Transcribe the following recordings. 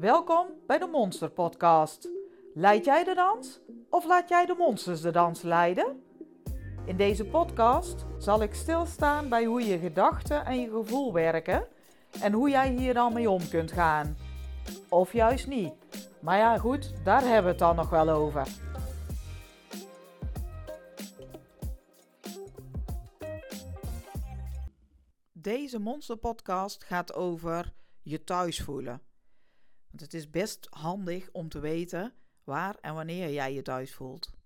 Welkom bij de Monster Podcast. Leid jij de dans of laat jij de monsters de dans leiden? In deze podcast zal ik stilstaan bij hoe je gedachten en je gevoel werken en hoe jij hier dan mee om kunt gaan. Of juist niet. Maar ja, goed, daar hebben we het dan nog wel over. Deze monsterpodcast gaat over je thuis voelen. Want het is best handig om te weten waar en wanneer jij je thuis voelt.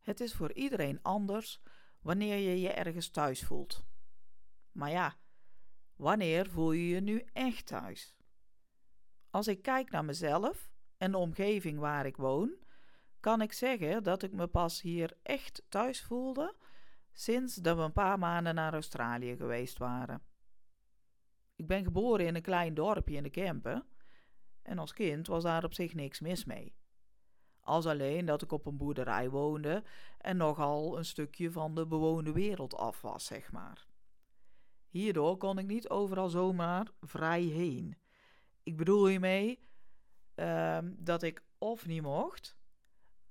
Het is voor iedereen anders wanneer je je ergens thuis voelt. Maar ja, wanneer voel je je nu echt thuis? Als ik kijk naar mezelf en de omgeving waar ik woon, kan ik zeggen dat ik me pas hier echt thuis voelde sinds dat we een paar maanden naar Australië geweest waren. Ik ben geboren in een klein dorpje in de Kempen en als kind was daar op zich niks mis mee. Als alleen dat ik op een boerderij woonde en nogal een stukje van de bewoonde wereld af was, zeg maar. Hierdoor kon ik niet overal zomaar vrij heen. Ik bedoel hiermee uh, dat ik of niet mocht,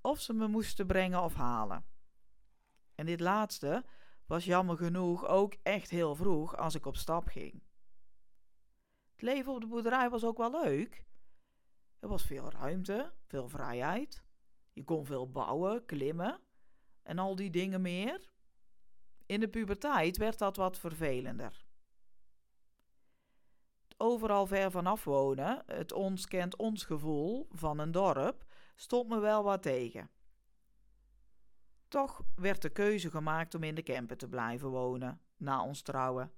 of ze me moesten brengen of halen. En dit laatste was jammer genoeg ook echt heel vroeg als ik op stap ging. Het leven op de boerderij was ook wel leuk. Er was veel ruimte, veel vrijheid. Je kon veel bouwen, klimmen en al die dingen meer. In de puberteit werd dat wat vervelender. Overal ver vanaf wonen, het ons kent ons gevoel van een dorp, stond me wel wat tegen. Toch werd de keuze gemaakt om in de camper te blijven wonen, na ons trouwen.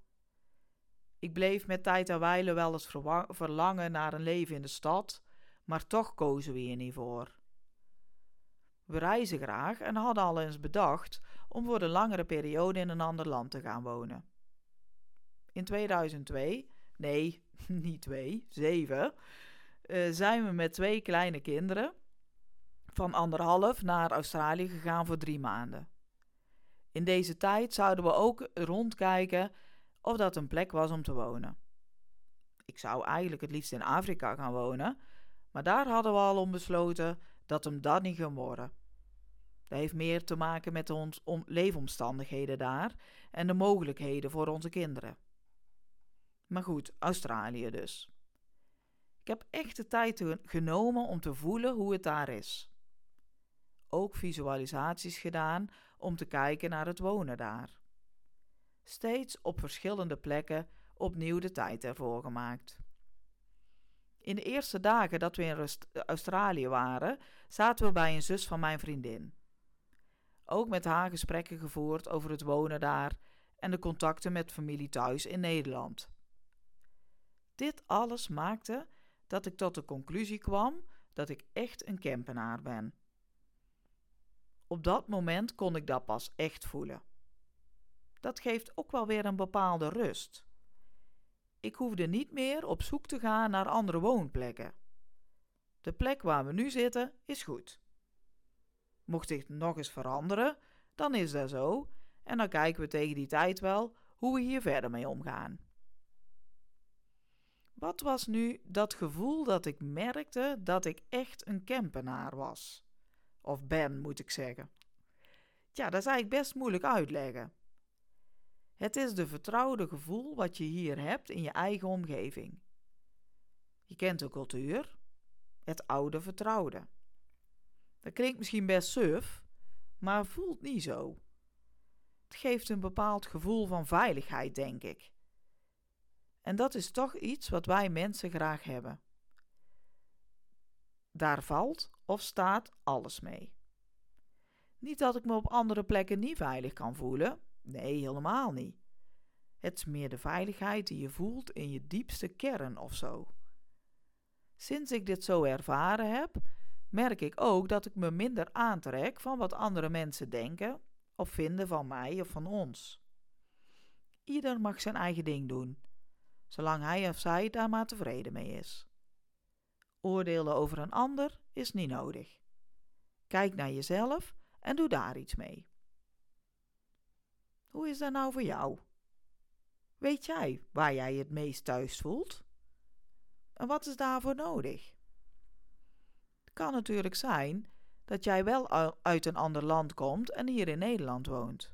Ik bleef met tijd en wijle wel eens verlangen naar een leven in de stad, maar toch kozen we hier niet voor. We reizen graag en hadden al eens bedacht om voor de langere periode in een ander land te gaan wonen. In 2002, nee, niet twee, zeven, uh, zijn we met twee kleine kinderen van anderhalf naar Australië gegaan voor drie maanden. In deze tijd zouden we ook rondkijken of dat een plek was om te wonen. Ik zou eigenlijk het liefst in Afrika gaan wonen, maar daar hadden we al om besloten dat hem dat niet ging worden. Dat heeft meer te maken met onze leefomstandigheden daar en de mogelijkheden voor onze kinderen. Maar goed, Australië dus. Ik heb echt de tijd genomen om te voelen hoe het daar is. Ook visualisaties gedaan om te kijken naar het wonen daar. Steeds op verschillende plekken opnieuw de tijd ervoor gemaakt. In de eerste dagen dat we in Australië waren, zaten we bij een zus van mijn vriendin. Ook met haar gesprekken gevoerd over het wonen daar en de contacten met familie thuis in Nederland. Dit alles maakte dat ik tot de conclusie kwam dat ik echt een Kempenaar ben. Op dat moment kon ik dat pas echt voelen. Dat geeft ook wel weer een bepaalde rust. Ik hoefde niet meer op zoek te gaan naar andere woonplekken. De plek waar we nu zitten is goed. Mocht dit nog eens veranderen, dan is dat zo en dan kijken we tegen die tijd wel hoe we hier verder mee omgaan. Wat was nu dat gevoel dat ik merkte dat ik echt een Kempenaar was? Of ben, moet ik zeggen. Ja, dat is eigenlijk best moeilijk uitleggen. Het is de vertrouwde gevoel wat je hier hebt in je eigen omgeving. Je kent de cultuur, het oude vertrouwde. Dat klinkt misschien best suf, maar voelt niet zo. Het geeft een bepaald gevoel van veiligheid, denk ik. En dat is toch iets wat wij mensen graag hebben. Daar valt of staat alles mee. Niet dat ik me op andere plekken niet veilig kan voelen. Nee, helemaal niet. Het is meer de veiligheid die je voelt in je diepste kern of zo. Sinds ik dit zo ervaren heb, merk ik ook dat ik me minder aantrek van wat andere mensen denken of vinden van mij of van ons. Ieder mag zijn eigen ding doen, zolang hij of zij daar maar tevreden mee is. Oordelen over een ander is niet nodig. Kijk naar jezelf en doe daar iets mee. Hoe is dat nou voor jou? Weet jij waar jij het meest thuis voelt? En wat is daarvoor nodig? Het kan natuurlijk zijn dat jij wel uit een ander land komt en hier in Nederland woont.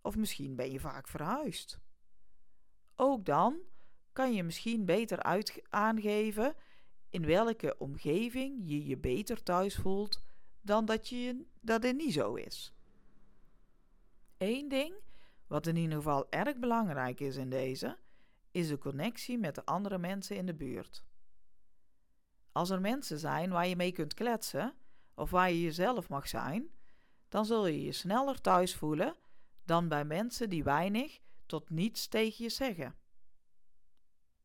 Of misschien ben je vaak verhuisd. Ook dan kan je misschien beter uit aangeven in welke omgeving je je beter thuis voelt dan dat, je, dat het niet zo is. Eén ding, wat in ieder geval erg belangrijk is in deze, is de connectie met de andere mensen in de buurt. Als er mensen zijn waar je mee kunt kletsen, of waar je jezelf mag zijn, dan zul je je sneller thuis voelen dan bij mensen die weinig tot niets tegen je zeggen.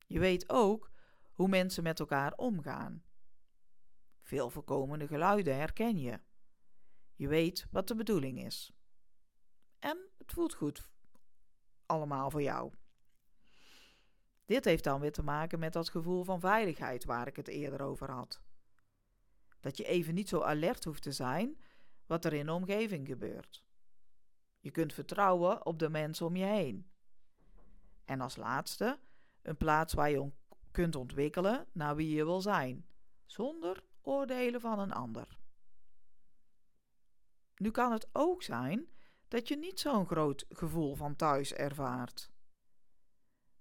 Je weet ook hoe mensen met elkaar omgaan. Veel voorkomende geluiden herken je. Je weet wat de bedoeling is. En het voelt goed allemaal voor jou. Dit heeft dan weer te maken met dat gevoel van veiligheid waar ik het eerder over had. Dat je even niet zo alert hoeft te zijn wat er in de omgeving gebeurt. Je kunt vertrouwen op de mensen om je heen. En als laatste, een plaats waar je kunt ontwikkelen naar wie je wil zijn, zonder oordelen van een ander. Nu kan het ook zijn dat je niet zo'n groot gevoel van thuis ervaart.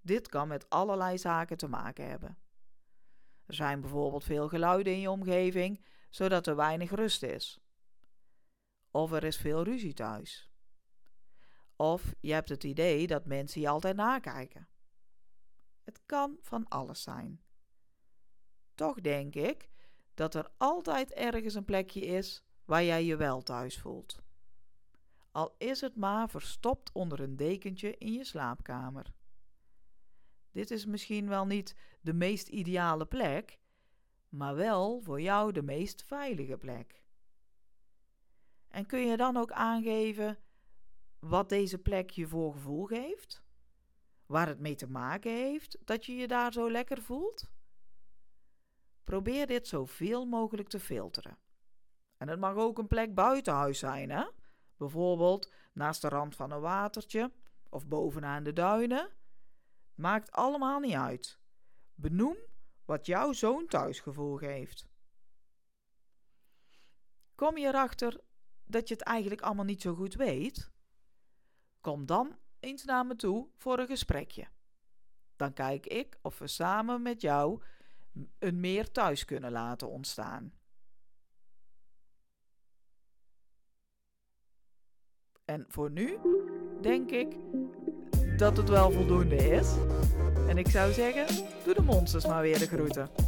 Dit kan met allerlei zaken te maken hebben. Er zijn bijvoorbeeld veel geluiden in je omgeving, zodat er weinig rust is. Of er is veel ruzie thuis. Of je hebt het idee dat mensen je altijd nakijken. Het kan van alles zijn. Toch denk ik dat er altijd ergens een plekje is waar jij je wel thuis voelt. Al is het maar verstopt onder een dekentje in je slaapkamer. Dit is misschien wel niet de meest ideale plek, maar wel voor jou de meest veilige plek. En kun je dan ook aangeven wat deze plek je voor gevoel geeft? Waar het mee te maken heeft dat je je daar zo lekker voelt? Probeer dit zoveel mogelijk te filteren. En het mag ook een plek buiten huis zijn, hè? Bijvoorbeeld naast de rand van een watertje of bovenaan de duinen. Maakt allemaal niet uit. Benoem wat jouw zo'n thuisgevoel geeft. Kom je erachter dat je het eigenlijk allemaal niet zo goed weet? Kom dan eens naar me toe voor een gesprekje. Dan kijk ik of we samen met jou een meer thuis kunnen laten ontstaan. En voor nu denk ik dat het wel voldoende is. En ik zou zeggen, doe de monsters maar weer de groeten.